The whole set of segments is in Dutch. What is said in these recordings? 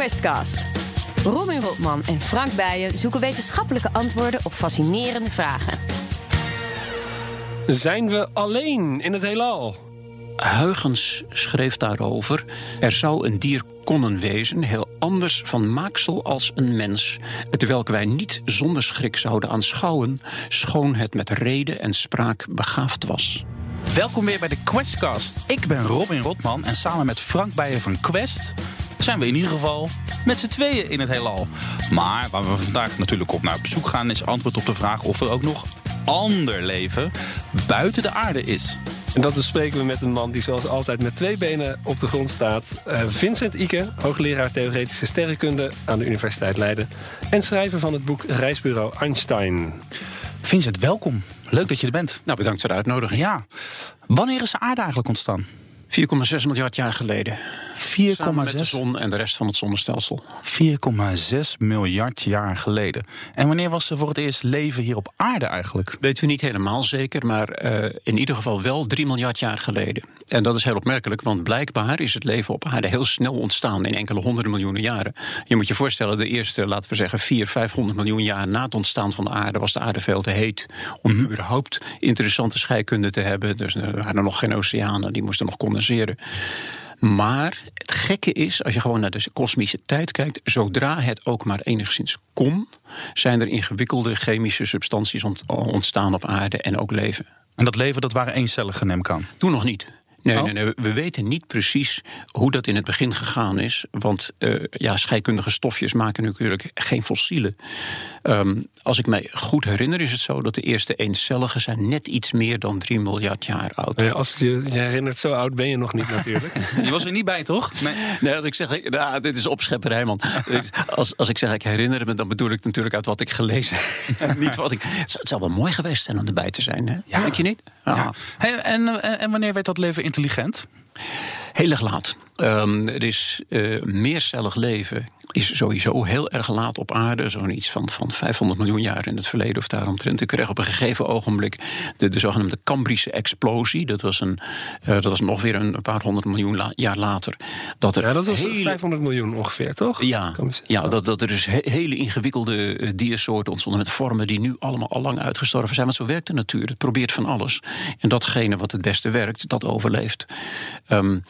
Questcast. Robin Rotman en Frank Bijen zoeken wetenschappelijke antwoorden op fascinerende vragen. Zijn we alleen in het heelal? Huygens schreef daarover: Er zou een dier konnen wezen, heel anders van maaksel als een mens, terwijl wij niet zonder schrik zouden aanschouwen, schoon het met reden en spraak begaafd was. Welkom weer bij de Questcast. Ik ben Robin Rotman en samen met Frank Bijen van Quest zijn we in ieder geval met z'n tweeën in het heelal. Maar waar we vandaag natuurlijk op naar op zoek gaan is antwoord op de vraag of er ook nog ander leven buiten de aarde is. En dat bespreken we met een man die zoals altijd met twee benen op de grond staat. Uh, Vincent Ike, hoogleraar theoretische sterrenkunde aan de Universiteit Leiden. En schrijver van het boek Reisbureau Einstein. Vincent, welkom. Leuk dat je er bent. Nou, bedankt voor de uitnodiging. Ja. Wanneer is de aarde eigenlijk ontstaan? 4,6 miljard jaar geleden. 4,6 met de zon en de rest van het zonnestelsel. 4,6 miljard jaar geleden. En wanneer was er voor het eerst leven hier op aarde eigenlijk? Weten we niet helemaal zeker, maar uh, in ieder geval wel 3 miljard jaar geleden. En dat is heel opmerkelijk, want blijkbaar is het leven op aarde heel snel ontstaan in enkele honderden miljoenen jaren. Je moet je voorstellen, de eerste, laten we zeggen, 400, 500 miljoen jaar na het ontstaan van de aarde was de aarde veel te heet om mm. überhaupt interessante scheikunde te hebben. Dus er waren nog geen oceanen, die moesten nog condenseren. Maar het gekke is, als je gewoon naar de kosmische tijd kijkt, zodra het ook maar enigszins kon, zijn er ingewikkelde chemische substanties ontstaan op aarde en ook leven. En dat leven, dat waren eencellige, neem ik aan? Toen nog niet. Nee, oh. nee, nee, we weten niet precies hoe dat in het begin gegaan is. Want uh, ja, scheikundige stofjes maken natuurlijk geen fossielen. Um, als ik mij goed herinner, is het zo dat de eerste eencelligen zijn net iets meer dan 3 miljard jaar oud. Ja, als je je herinnert, zo oud ben je nog niet natuurlijk. je was er niet bij, toch? Nee, nee als ik zeg, nou, dit is opschepperij, man. als, als ik zeg, ik herinner me, dan bedoel ik natuurlijk uit wat ik gelezen heb. niet wat ik. Het zou wel mooi geweest zijn om erbij te zijn, hè? Ja. Denk je niet? Ja. Hey, en, en wanneer werd dat leven intelligent? Heel erg laat. Um, er is uh, meercellig leven is sowieso heel erg laat op aarde. Zo'n iets van, van 500 miljoen jaar in het verleden of daaromtrent. Ik kreeg op een gegeven ogenblik de, de zogenaamde Cambrische explosie. Dat was, een, uh, dat was nog weer een paar honderd miljoen la jaar later. Dat er ja, dat was hele... 500 miljoen ongeveer, toch? Ja, ja dat, dat er dus hele ingewikkelde uh, diersoorten ontstonden... met vormen die nu allemaal al lang uitgestorven zijn. Want zo werkt de natuur. Het probeert van alles. En datgene wat het beste werkt, dat overleeft. Um,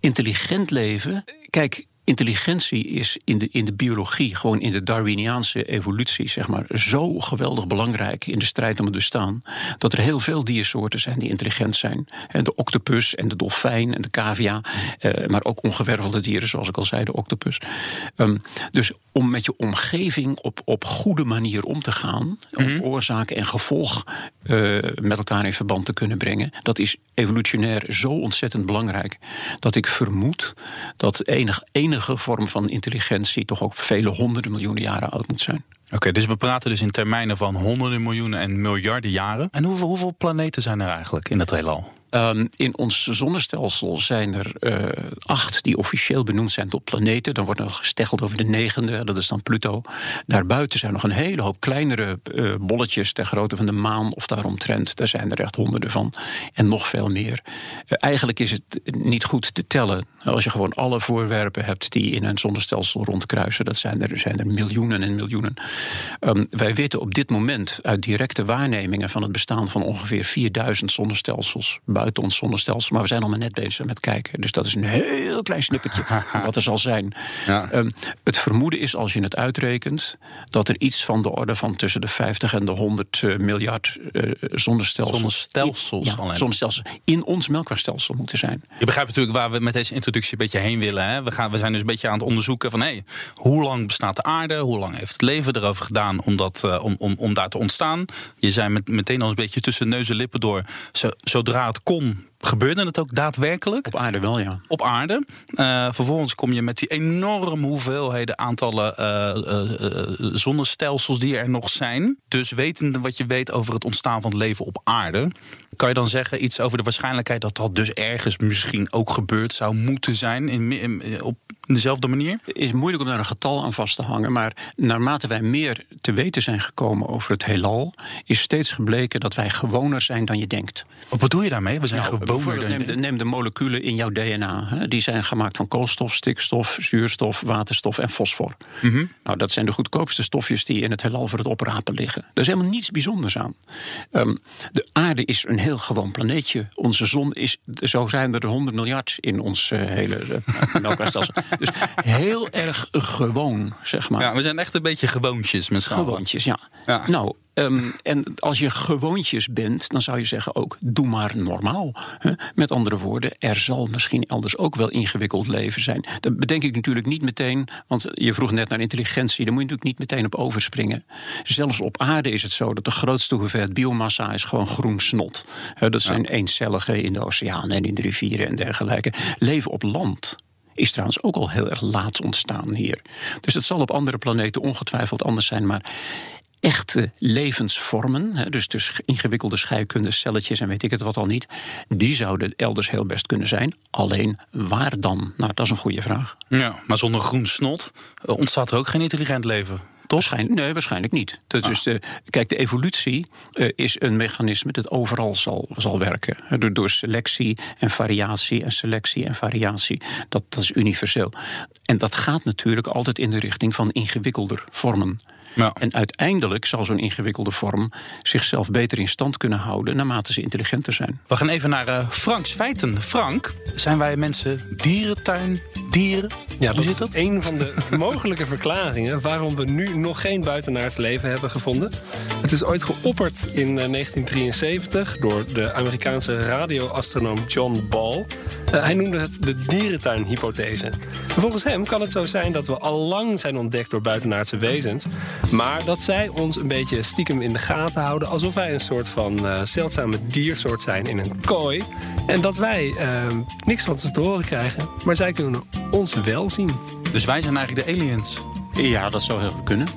intelligent leven... Kijk, Intelligentie is in de, in de biologie, gewoon in de Darwiniaanse evolutie, zeg maar, zo geweldig belangrijk in de strijd om het bestaan. Dat er heel veel diersoorten zijn die intelligent zijn. De octopus en de dolfijn en de cavia, eh, maar ook ongewervelde dieren, zoals ik al zei, de octopus. Um, dus om met je omgeving op, op goede manier om te gaan, om mhm. oorzaak en gevolg uh, met elkaar in verband te kunnen brengen, dat is evolutionair zo ontzettend belangrijk dat ik vermoed dat enig, enig vorm van intelligentie toch ook vele honderden miljoenen jaren oud moet zijn. Oké, dus we praten dus in termijnen van honderden miljoenen en miljarden jaren. En hoeveel, hoeveel planeten zijn er eigenlijk in het heelal? Um, in ons zonnestelsel zijn er uh, acht die officieel benoemd zijn tot planeten. Dan wordt er gesteggeld over de negende, dat is dan Pluto. Daarbuiten zijn nog een hele hoop kleinere uh, bolletjes ter grootte van de maan of daaromtrent. Daar zijn er echt honderden van en nog veel meer. Uh, eigenlijk is het niet goed te tellen als je gewoon alle voorwerpen hebt die in een zonnestelsel rondkruisen. Dat zijn er, zijn er miljoenen en miljoenen. Um, wij weten op dit moment uit directe waarnemingen van het bestaan van ongeveer 4000 zonnestelsels buiten ons zonnestelsel. Maar we zijn al maar net bezig met kijken. Dus dat is een heel klein snippertje wat er zal zijn. Ja. Um, het vermoeden is, als je het uitrekent, dat er iets van de orde van tussen de 50 en de 100 uh, miljard uh, zonnestelsels, zonnestelsels, in, ja, zonnestelsels in ons melkwegstelsel moeten zijn. Je begrijpt natuurlijk waar we met deze introductie een beetje heen willen. Hè? We, gaan, we zijn dus een beetje aan het onderzoeken van hey, hoe lang bestaat de aarde? Hoe lang heeft het leven erover gedaan om, dat, uh, om, om, om daar te ontstaan? Je zei met, meteen al een beetje tussen neus en lippen door. Zodra het kon, gebeurde het ook daadwerkelijk? Op aarde wel, ja. Op aarde. Uh, vervolgens kom je met die enorme hoeveelheden aantallen uh, uh, zonnestelsels die er nog zijn. Dus wetende wat je weet over het ontstaan van het leven op aarde, kan je dan zeggen iets over de waarschijnlijkheid dat dat dus ergens misschien ook gebeurd zou moeten zijn in, in, op dezelfde manier? Het is moeilijk om daar een getal aan vast te hangen. Maar naarmate wij meer te weten zijn gekomen over het heelal, is steeds gebleken dat wij gewoner zijn dan je denkt. Wat bedoel je daarmee? We zijn Nou, gewoner dan neem, de, neem de moleculen in jouw DNA. Hè. Die zijn gemaakt van koolstof, stikstof, zuurstof, waterstof en fosfor. Mhm. Nou, dat zijn de goedkoopste stofjes die in het heelal voor het oprapen liggen. Er is helemaal niets bijzonders aan. Ehm, de aarde is een heel gewoon planeetje. Onze zon is, zo zijn er 100 miljard in ons eh, hele uh, melkwegstelsel. dus heel erg gewoon, zeg maar. Ja, we zijn echt een beetje gewoontjes met z'n. Gewoontjes, ja. Ja. Nou, ehm, en als je gewoontjes bent, dan zou je zeggen ook, doe maar normaal. Hè? Met andere woorden, er zal misschien elders ook wel ingewikkeld leven zijn. Dat bedenk ik natuurlijk niet meteen, want je vroeg net naar intelligentie, daar moet je natuurlijk niet meteen op overspringen. Zelfs op aarde is het zo dat de grootste hoeveelheid biomassa is gewoon groen snot. Hè, dat zijn eencelligen in de oceanen en in de rivieren en dergelijke. Leven op land is trouwens ook al heel erg laat ontstaan hier. Dus het zal op andere planeten ongetwijfeld anders zijn, maar echte levensvormen, dus, dus ingewikkelde scheikunde, celletjes en weet ik het wat al niet, die zouden elders heel best kunnen zijn. Alleen waar dan? Nou, dat is een goede vraag. Ja, maar zonder groen snot eh, ontstaat er ook geen intelligent leven. Toch? Nee, waarschijnlijk niet. Dat is de, kijk, de evolutie eh, is een mechanisme dat overal zal, zal werken. Door, door selectie en variatie en selectie en variatie. Dat, dat is universeel. En dat gaat natuurlijk altijd in de richting van ingewikkelder vormen. Ja. En uiteindelijk zal zo'n ingewikkelde vorm zichzelf beter in stand kunnen houden naarmate ze intelligenter zijn. We gaan even naar eh, Franks feiten. Frank, zijn wij mensen dierentuin, dieren? Ja, Hoe dat zit is dat? een van de mogelijke verklaringen waarom we nu nog geen buitenaards leven hebben gevonden. Het is ooit geopperd in eh, 1973 door de Amerikaanse radioastronoom John Ball. Eh, hij noemde het de dierentuinhypothese. En Volgens hem kan het zo zijn dat we al lang zijn ontdekt door buitenaardse wezens, maar dat zij ons een beetje stiekem in de gaten houden, alsof wij een soort van eh, zeldzame diersoort zijn in een kooi. En dat wij eh, niks van ze te horen krijgen, maar zij kunnen ons wel zien. Dus wij zijn eigenlijk de aliens. Ja, dat zou heel goed kunnen.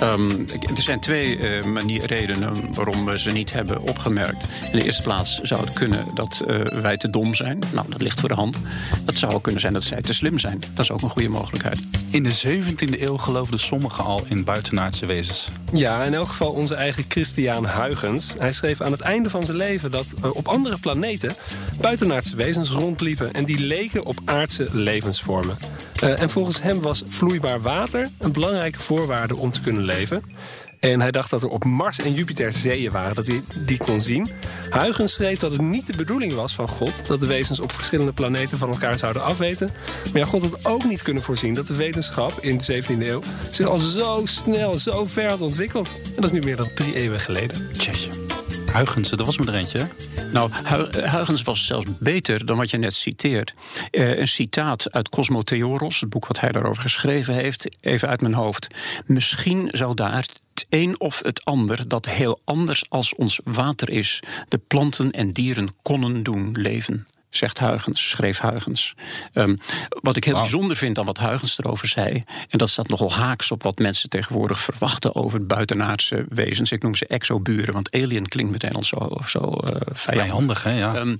Ehm, er zijn twee eh, manier, redenen waarom we ze niet hebben opgemerkt. In de eerste plaats zou het kunnen dat eh, wij te dom zijn. Nou, dat ligt voor de hand. Het zou ook kunnen zijn dat zij te slim zijn. Dat is ook een goede mogelijkheid. In de 17e eeuw geloofden sommigen al in buitenaardse wezens. Ja, in elk geval onze eigen Christiaan Huygens. Hij schreef aan het einde van zijn leven dat eh, op andere planeten buitenaardse wezens rondliepen en die leken op aardse levensvormen. Eh, en volgens hem was vloeibaar water een belangrijke voorwaarde om te kunnen leven. En hij dacht dat er op Mars en Jupiter zeeën waren, dat hij die kon zien. Huygens schreef dat het niet de bedoeling was van God... dat de wezens op verschillende planeten van elkaar zouden afweten. Maar ja, God had ook niet kunnen voorzien dat de wetenschap in de 17e eeuw... zich al zo snel, zo ver had ontwikkeld. En dat is nu meer dan drie eeuwen geleden. Tjetje. Huygens, dat was me er eentje. Nou, Hu- Huygens was zelfs beter dan wat je net citeert. Eh, een citaat uit Cosmotheoros, het boek wat hij daarover geschreven heeft, even uit mijn hoofd. Misschien zou daar het een of het ander dat heel anders als ons water is, de planten en dieren konden doen leven. Zegt Huygens, schreef Huygens. Ehm, wat ik heel bijzonder vind aan wat Huygens erover zei, en dat staat nogal haaks op wat mensen tegenwoordig verwachten over buitenaardse wezens. Ik noem ze exoburen, want alien klinkt meteen al zo, zo handig, hè? Ja. Ehm,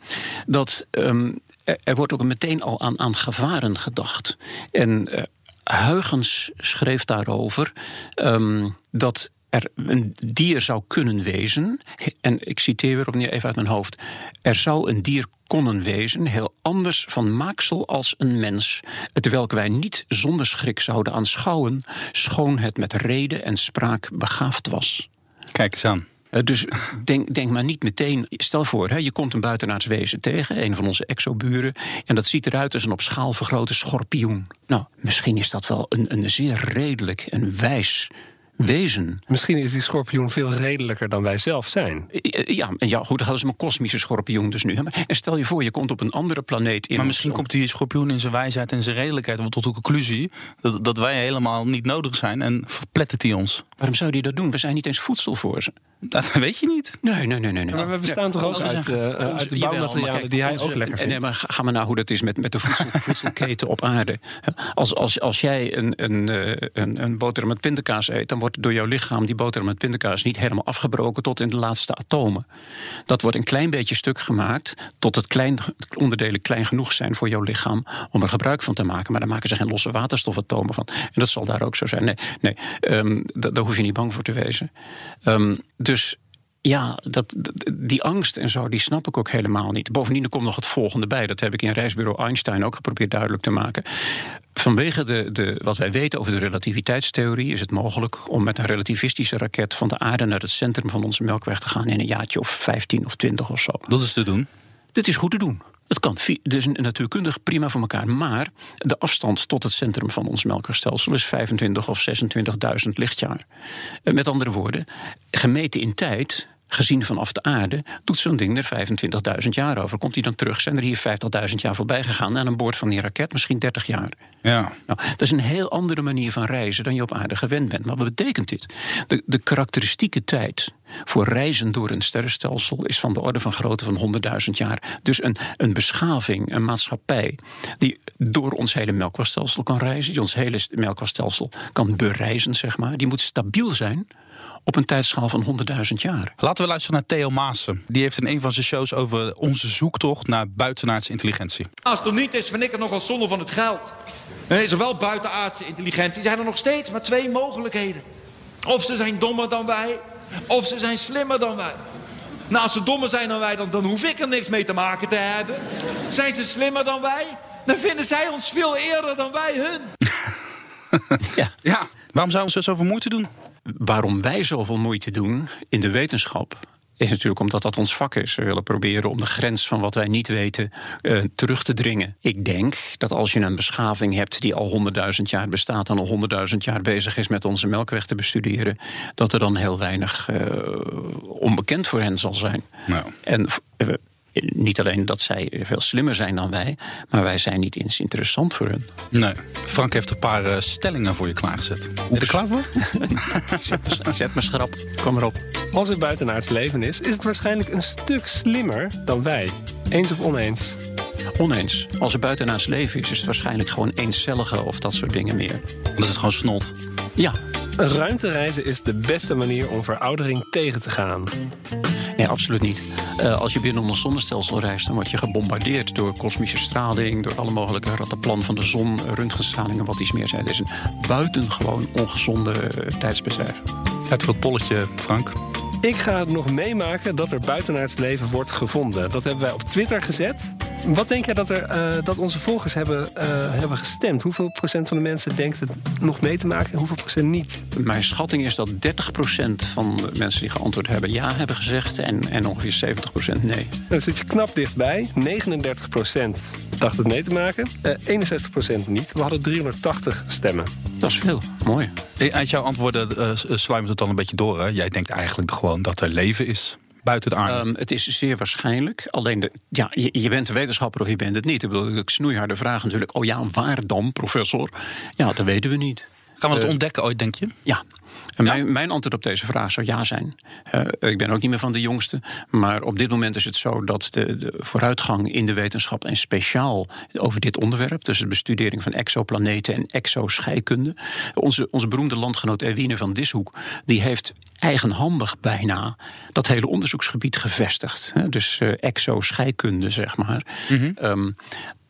dat, ehm, er, er wordt ook meteen al aan, aan gevaren gedacht. En eh Huygens schreef daarover ehm, dat er een dier zou kunnen wezen. En ik citeer weer opnieuw even uit mijn hoofd. Er zou een dier konnen wezen, heel anders van maaksel als een mens, het welk wij niet zonder schrik zouden aanschouwen, schoon het met reden en spraak begaafd was. Kijk eens aan. Eh, Dus denk, denk maar niet meteen. Stel voor, hè, je komt een buitenaards wezen tegen, een van onze exoburen. En dat ziet eruit als een op schaal vergrote schorpioen. Nou, misschien is dat wel een, een zeer redelijk en wijs wezen. Misschien is die schorpioen veel redelijker dan wij zelf zijn. Eh, Ja, en ja, goed, dat is een kosmische schorpioen dus nu. En stel je voor, je komt op een andere planeet in. Maar misschien komt die schorpioen in zijn wijsheid en zijn redelijkheid tot de conclusie dat, dat wij helemaal niet nodig zijn en verplettert hij ons. Waarom zou die dat doen? We zijn niet eens voedsel voor ze. Dat weet je niet. Nee, nee, nee. nee, nee. Maar we bestaan toch ook uit, eh, onze- uit de bouwmaterialen kijk, die hij onze- ook lekker vindt. Nee, maar ga, ga maar naar hoe dat is met, met de voedsel, voedselketen op aarde. Als, als, als jij een, een, eh, een, een boterham met pindakaas eet... dan wordt door jouw lichaam die boterham met pindakaas... niet helemaal afgebroken tot in de laatste atomen. Dat wordt een klein beetje stuk gemaakt... tot het klein, onderdelen klein genoeg zijn voor jouw lichaam... om er gebruik van te maken. Maar daar maken ze geen losse waterstofatomen van. En dat zal daar ook zo zijn. Nee, nee ehm, da- daar hoef je niet bang voor te wezen. Ehm, dus ja, dat, dat- die angst en zo, die snap ik ook helemaal niet. Bovendien er komt nog het volgende bij. Dat heb ik in reisbureau Einstein ook geprobeerd duidelijk te maken. Vanwege de, de, wat wij weten over de relativiteitstheorie... is het mogelijk om met een relativistische raket... van de aarde naar het centrum van onze melkweg te gaan... in een jaartje of 15 of 20 of zo. Dat is te doen. Dit is goed te doen. Het kan. Dus natuurkundig prima voor elkaar. Maar de afstand tot het centrum van ons melkwegstelsel is 25 of 26.000 lichtjaar. Eh, Met andere woorden, gemeten in tijd. Gezien vanaf de aarde doet zo'n ding er 25.000 jaar over. Komt hij dan terug? Zijn er hier 50.000 jaar voorbij gegaan? En aan boord van die raket misschien 30 jaar. Ja. Nou, dat is een heel andere manier van reizen dan je op aarde gewend bent. Maar wat betekent dit? De, de karakteristieke tijd voor reizen door een sterrenstelsel is van de orde van grootte van 100.000 jaar. Dus een, een beschaving, een maatschappij die door ons hele melkwegstelsel kan reizen, die ons hele st- melkwegstelsel kan bereizen, zeg maar, die moet stabiel zijn op een tijdschaal van 100.000 jaar. Laten we luisteren naar Theo Maassen. Die heeft in een van zijn shows over onze zoektocht naar buitenaardse intelligentie. Als het er niet is, vind ik het nogal zonde van het geld. En is er wel buitenaardse intelligentie, zijn er nog steeds maar twee mogelijkheden. Of ze zijn dommer dan wij, of ze zijn slimmer dan wij. Nou, als ze dommer zijn dan wij, dan, dan hoef ik er niks mee te maken te hebben. Zijn ze slimmer dan wij, dan vinden zij ons veel eerder dan wij hun. Ja. Waarom zouden ze zoveel moeite doen? Waarom wij zoveel moeite doen in de wetenschap. Is natuurlijk omdat dat ons vak is. We willen proberen om de grens van wat wij niet weten eh, terug te dringen. Ik denk dat als je een beschaving hebt die al 100.000 jaar bestaat en al 100.000 jaar bezig is met onze melkweg te bestuderen, dat er dan heel weinig eh, onbekend voor hen zal zijn. Nou. En eh, niet alleen dat zij veel slimmer zijn dan wij, maar wij zijn niet eens interessant voor hun. Nee. Frank heeft een paar eh, stellingen voor je klaargezet. Ben je er klaar voor? Zet me schrap, kom erop. Als er buitenaards leven is, is het waarschijnlijk een stuk slimmer dan wij. Eens of oneens? Oneens. Als er buitenaards leven is, is het waarschijnlijk gewoon eencellige of dat soort dingen meer. Dat is het gewoon snot. Ja, Ruimtereizen is de beste manier om veroudering tegen te gaan. nee, absoluut niet. Eh, als je binnen ons zonnestelsel reist, dan word je gebombardeerd door kosmische straling, door alle mogelijke rattenplan van de zon, röntgenstraling en wat iets meer zijn. Het is een buitengewoon ongezonde eh, tijdsbesef. Tijd voor het polletje, Frank. Ik ga het nog meemaken dat er buitenaards leven wordt gevonden. Dat hebben wij op Twitter gezet. Wat denk jij dat, er, eh, dat onze volgers hebben, eh, hebben gestemd? Hoeveel procent van de mensen denkt het nog mee te maken en hoeveel procent niet? Mijn schatting is dat 30% van de mensen die geantwoord hebben ja hebben gezegd en, en ongeveer 70% nee. Dan zit je knap dichtbij. 39 procent dacht het mee te maken. Eh 61 procent niet. We hadden 380 stemmen. Dat is veel. Mooi. Eh, Uit jouw antwoorden eh sluimert het dan een beetje door. Hè? Jij denkt eigenlijk gewoon dat er leven is buiten de aarde. Ehm, het is zeer waarschijnlijk. Alleen, de, ja, je, je bent een wetenschapper of je bent het niet. Ik bedoel, ik snoeiharde vraag natuurlijk. Oh ja, waar dan, professor? Ja, dat weten we niet. Gaan we dat eh, ontdekken ooit, denk je? Ja. En mijn, mijn antwoord op deze vraag zou ja zijn. Eh, ik ben ook niet meer van de jongste. Maar op dit moment is het zo dat de, de vooruitgang in de wetenschap... en speciaal over dit onderwerp... dus de bestudering van exoplaneten en exoscheikunde... onze, onze beroemde landgenoot Ewine van Dishoek... die heeft eigenhandig bijna dat hele onderzoeksgebied gevestigd. Hè, dus eh, exoscheikunde, zeg maar. Ehm,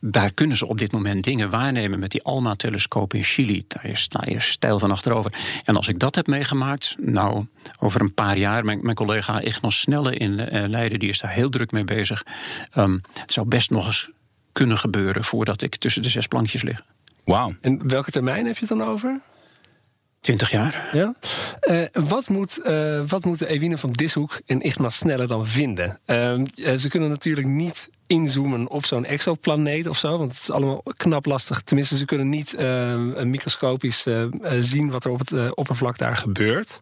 daar kunnen ze op dit moment dingen waarnemen met die ALMA-telescoop in Chili. Daar is, daar is stijl van achterover. En als ik dat heb meegemaakt, nou, over een paar jaar... mijn, mijn collega Ignas Snelle in eh, Leiden, die is daar heel druk mee bezig. Ehm, het zou best nog eens kunnen gebeuren voordat ik tussen de zes plankjes lig. Wauw. En welke termijn heb je het dan over? 20 jaar. Ja? Eh, wat, moet, eh, wat moeten Ewine van Dishoek en Ignas Snelle dan vinden? Ehm, eh, ze kunnen natuurlijk niet inzoomen op zo'n exoplaneet of zo, want het is allemaal knap lastig. Tenminste, ze kunnen niet ehm, microscopisch zien wat er op het oppervlak daar gebeurt.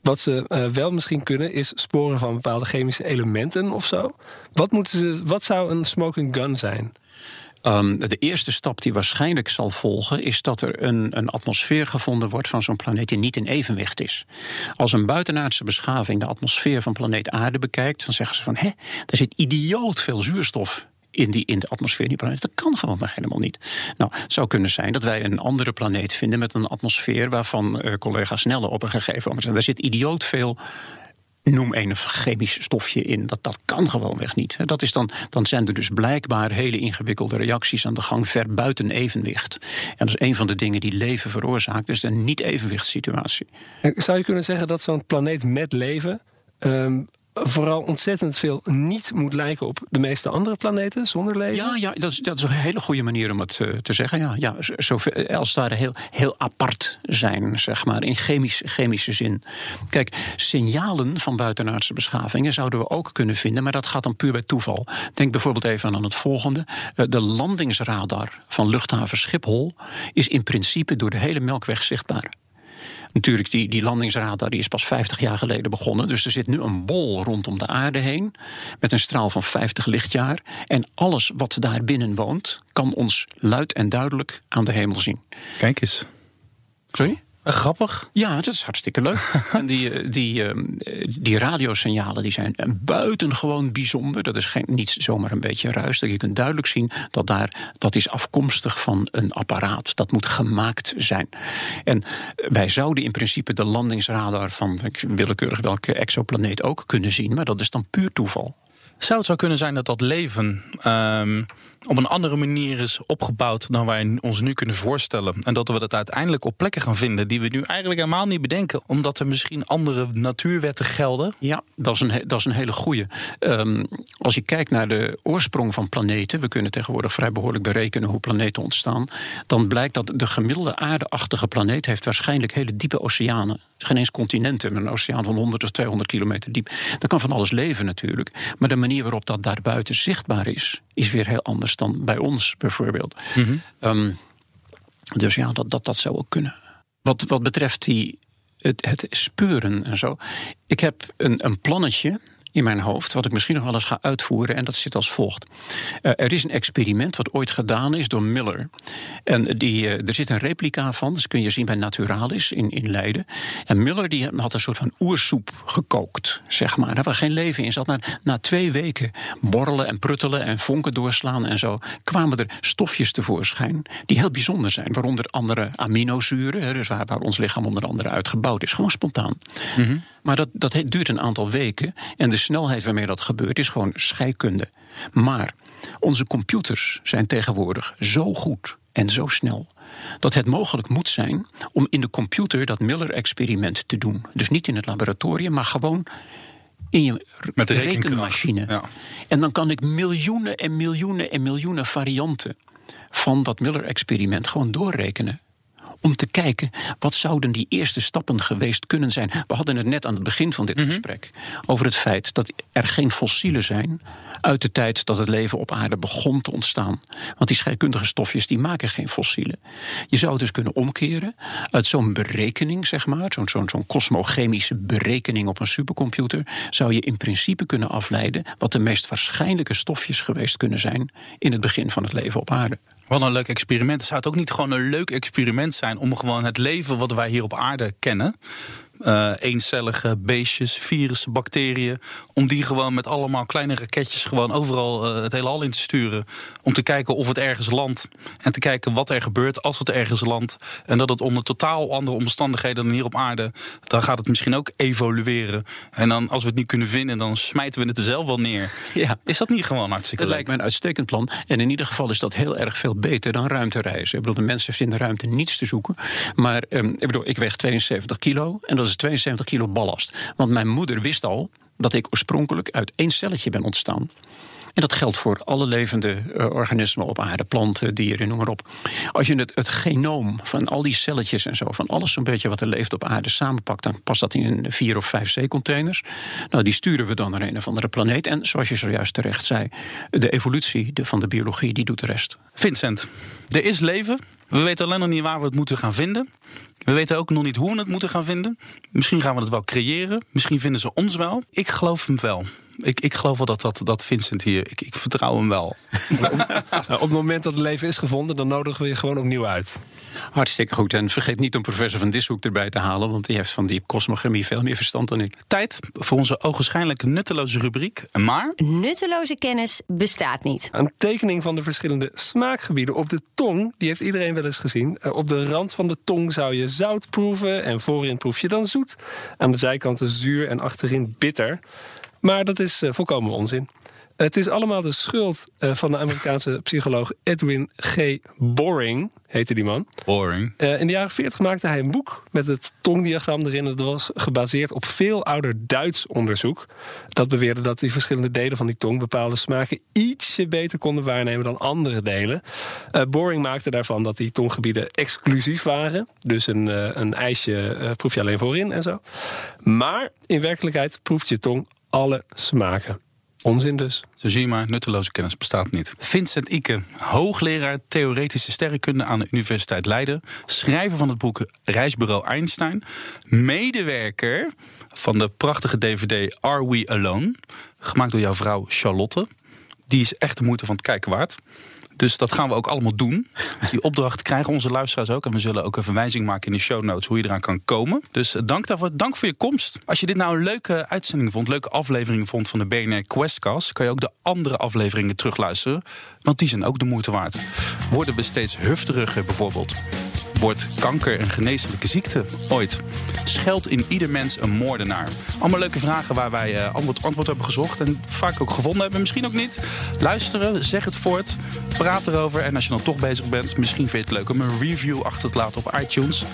Wat ze wel misschien kunnen, is sporen van bepaalde chemische elementen of zo. Wat, moeten ze, wat zou een smoking gun zijn? Um, de eerste stap die waarschijnlijk zal volgen, is dat er een, een atmosfeer gevonden wordt van zo'n planeet die niet in evenwicht is. Als een buitenaardse beschaving de atmosfeer van planeet Aarde bekijkt, dan zeggen ze van hé, er zit idioot veel zuurstof in, die, in de atmosfeer die planeet. Dat kan gewoon maar helemaal niet. Nou, het zou kunnen zijn dat wij een andere planeet vinden met een atmosfeer waarvan uh, collega Snelle op een gegeven moment. Daar zit idioot veel noem een chemisch stofje in. Dat, dat kan gewoonweg niet. Dat is dan, dan zijn er dus blijkbaar hele ingewikkelde reacties aan de gang ver buiten evenwicht. En dat is een van de dingen die leven veroorzaakt. Dus een niet-evenwichtssituatie. Zou je kunnen zeggen dat zo'n planeet met leven. Um vooral ontzettend veel niet moet lijken op de meeste andere planeten zonder leven? Ja, ja dat, is, dat is een hele goede manier om het uh, te zeggen. Ja, ja, eh, als ware heel, heel apart zijn, zeg maar, in chemisch, chemische zin. Kijk, signalen van buitenaardse beschavingen zouden we ook kunnen vinden, maar dat gaat dan puur bij toeval. Denk bijvoorbeeld even aan het volgende. Uh, de landingsradar van luchthaven Schiphol is in principe door de hele Melkweg zichtbaar. Natuurlijk, die, die landingsradar die is pas 50 jaar geleden begonnen. Dus er zit nu een bol rondom de aarde heen. Met een straal van 50 lichtjaar. En alles wat daar binnen woont, kan ons luid en duidelijk aan de hemel zien. Kijk eens. Sorry? Uh, grappig. Ja, dat is hartstikke leuk. en die, eh, die, uh, die radiosignalen die zijn buitengewoon bijzonder. Dat is geen, niet zomaar een beetje ruis. Je kunt duidelijk zien dat daar, dat is afkomstig van een apparaat. Dat moet gemaakt zijn. En wij zouden in principe de landingsradar van willekeurig welke exoplaneet ook kunnen zien. Maar dat is dan puur toeval. Zou het zo kunnen zijn dat dat leven um, op een andere manier is opgebouwd dan wij ons nu kunnen voorstellen? En dat we dat uiteindelijk op plekken gaan vinden die we nu eigenlijk helemaal niet bedenken, omdat er misschien andere natuurwetten gelden? Ja, dat is een, dat is een hele goede. Um, als je kijkt naar de oorsprong van planeten, we kunnen tegenwoordig vrij behoorlijk berekenen hoe planeten ontstaan, dan blijkt dat de gemiddelde aardeachtige planeet heeft waarschijnlijk hele diepe oceanen. Geen eens continenten, met een oceaan van 100 of 200 kilometer diep. Dat kan van alles leven natuurlijk. Maar de manier waarop dat daarbuiten zichtbaar is, is weer heel anders dan bij ons bijvoorbeeld. Mm um, dus ja, dat, dat, dat zou ook kunnen. Wat, wat betreft die, het, het speuren en zo. Ik heb een, een plannetje in mijn hoofd, wat ik misschien nog wel eens ga uitvoeren. En dat zit als volgt. Uh, er is een experiment wat ooit gedaan is door Miller. En die, uh, er zit een replica van, dat kun je zien bij Naturalis in, in Leiden. En Miller die had een soort van oersoep gekookt, zeg maar. Daar waar geen leven in zat. Na, na twee weken borrelen en pruttelen en vonken doorslaan en zo... kwamen er stofjes tevoorschijn die heel bijzonder zijn. Waaronder andere aminozuren, dus waar, waar ons lichaam onder andere uit gebouwd is. Gewoon spontaan. Mm. Maar dat, dat duurt een aantal weken. En de snelheid waarmee dat gebeurt is gewoon scheikunde. Maar onze computers zijn tegenwoordig zo goed en zo snel dat het mogelijk moet zijn om in de computer dat Miller-experiment te doen. Dus niet in het laboratorium, maar gewoon in je Met de rekenmachine. Ja. En dan kan ik miljoenen en miljoenen en miljoenen varianten van dat Miller-experiment gewoon doorrekenen om te kijken wat zouden die eerste stappen geweest kunnen zijn. We hadden het net aan het begin van dit mm -hmm. gesprek over het feit dat er geen fossielen zijn uit de tijd dat het leven op aarde begon te ontstaan. Want die scheikundige stofjes die maken geen fossielen. Je zou het dus kunnen omkeren uit zo'n berekening, zeg maar, zo'n zo'n zo'n kosmochemische berekening op een supercomputer, zou je in principe kunnen afleiden wat de meest waarschijnlijke stofjes geweest kunnen zijn in het begin van het leven op aarde. Wat een leuk experiment. Zou het ook niet gewoon een leuk experiment zijn om gewoon het leven wat wij hier op aarde kennen, uh, eencellige beestjes, virussen, bacteriën. Om die gewoon met allemaal kleine raketjes gewoon overal uh, het hele hal in te sturen. Om te kijken of het ergens landt. En te kijken wat er gebeurt als het ergens landt. En dat het onder totaal andere omstandigheden dan hier op aarde. Dan gaat het misschien ook evolueren. En dan als we het niet kunnen vinden, dan smijten we het er zelf wel neer. Ja. Is dat niet gewoon hartstikke Dat lijkt me een uitstekend plan. En in ieder geval is dat heel erg veel beter dan ruimtereizen. Ik bedoel, de mensen vinden ruimte niets te zoeken. Maar um, ik bedoel, ik weeg 72 kilo. En dat is 72 kilo ballast. Want mijn moeder wist al dat ik oorspronkelijk uit één celletje ben ontstaan. En dat geldt voor alle levende uh, organismen op aarde, planten, dieren, noem maar op. Als je het, het genoom van al die celletjes en zo, van alles zo'n beetje wat er leeft op aarde samenpakt, dan past dat in vier of vijf zeecontainers. Nou, die sturen we dan naar een of andere planeet. En zoals je zojuist terecht zei, de evolutie de, van de biologie, die doet de rest. Vincent, er is leven. We weten alleen nog niet waar we het moeten gaan vinden. We weten ook nog niet hoe we het moeten gaan vinden. Misschien gaan we het wel creëren. Misschien vinden ze ons wel. Ik geloof hem wel. Ik, ik geloof wel dat, dat, dat Vincent hier... Ik, ik vertrouw hem wel. Nou, op het moment dat het leven is gevonden, dan nodigen we je gewoon opnieuw uit. Hartstikke goed. En vergeet niet om professor Van Dishoek erbij te halen... want die heeft van die kosmochemie veel meer verstand dan ik. Tijd voor onze ogenschijnlijk nutteloze rubriek. Maar Nutteloze kennis bestaat niet. Een tekening van de verschillende smaakgebieden op de tong, die heeft iedereen wel eens gezien. Eh, op de rand van de tong zou je zout proeven en voorin proef je dan zoet. Aan de zijkanten zuur en achterin bitter. Maar dat is eh, volkomen onzin. Het is allemaal de schuld eh, van de Amerikaanse psycholoog Edwin G. Boring, heette die man. boring. Eh, in de jaren 40 maakte hij een boek met het tongdiagram erin. Het was gebaseerd op veel ouder Duits onderzoek. Dat beweerde dat die verschillende delen van die tong bepaalde smaken ietsje beter konden waarnemen dan andere delen. Boring maakte daarvan dat die tonggebieden exclusief waren. Dus een, een ijsje proef je alleen voorin en zo. Maar in werkelijkheid proeft je tong alle smaken. Onzin dus. Zo zie je maar, nutteloze kennis bestaat niet. Vincent Ike, hoogleraar theoretische sterrenkunde aan de Universiteit Leiden. Schrijver van het boek Reisbureau Einstein. Medewerker van de prachtige DVD Are We Alone? Gemaakt door jouw vrouw Charlotte. Die is echt de moeite van het kijken waard. Dus dat gaan we ook allemaal doen. Die opdracht krijgen onze luisteraars ook. En we zullen ook een verwijzing maken in de show notes hoe je eraan kan komen. Dus eh, dank daarvoor. Dank voor je komst. Als je dit nou een leuke uitzending vond, leuke aflevering vond van de BNR Questcast, kan je ook de andere afleveringen terugluisteren. Want die zijn ook de moeite waard. Worden we steeds hufteriger bijvoorbeeld? Wordt kanker een geneeslijke ziekte ooit? Schuilt in ieder mens een moordenaar? Allemaal leuke vragen waar wij eh, antwoord, antwoord hebben gezocht en vaak ook gevonden hebben. Misschien ook niet. Luisteren, zeg het voort, praat erover. En als je dan toch bezig bent, misschien vind je het leuk om een review achter te laten op iTunes.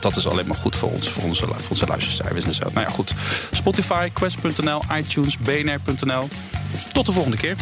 Dat is alleen maar goed voor ons, voor onze, voor onze luistercijfers en zo. Nou ja, goed. Spotify, Quest.nl, iTunes, BNR.nl. Tot de volgende keer.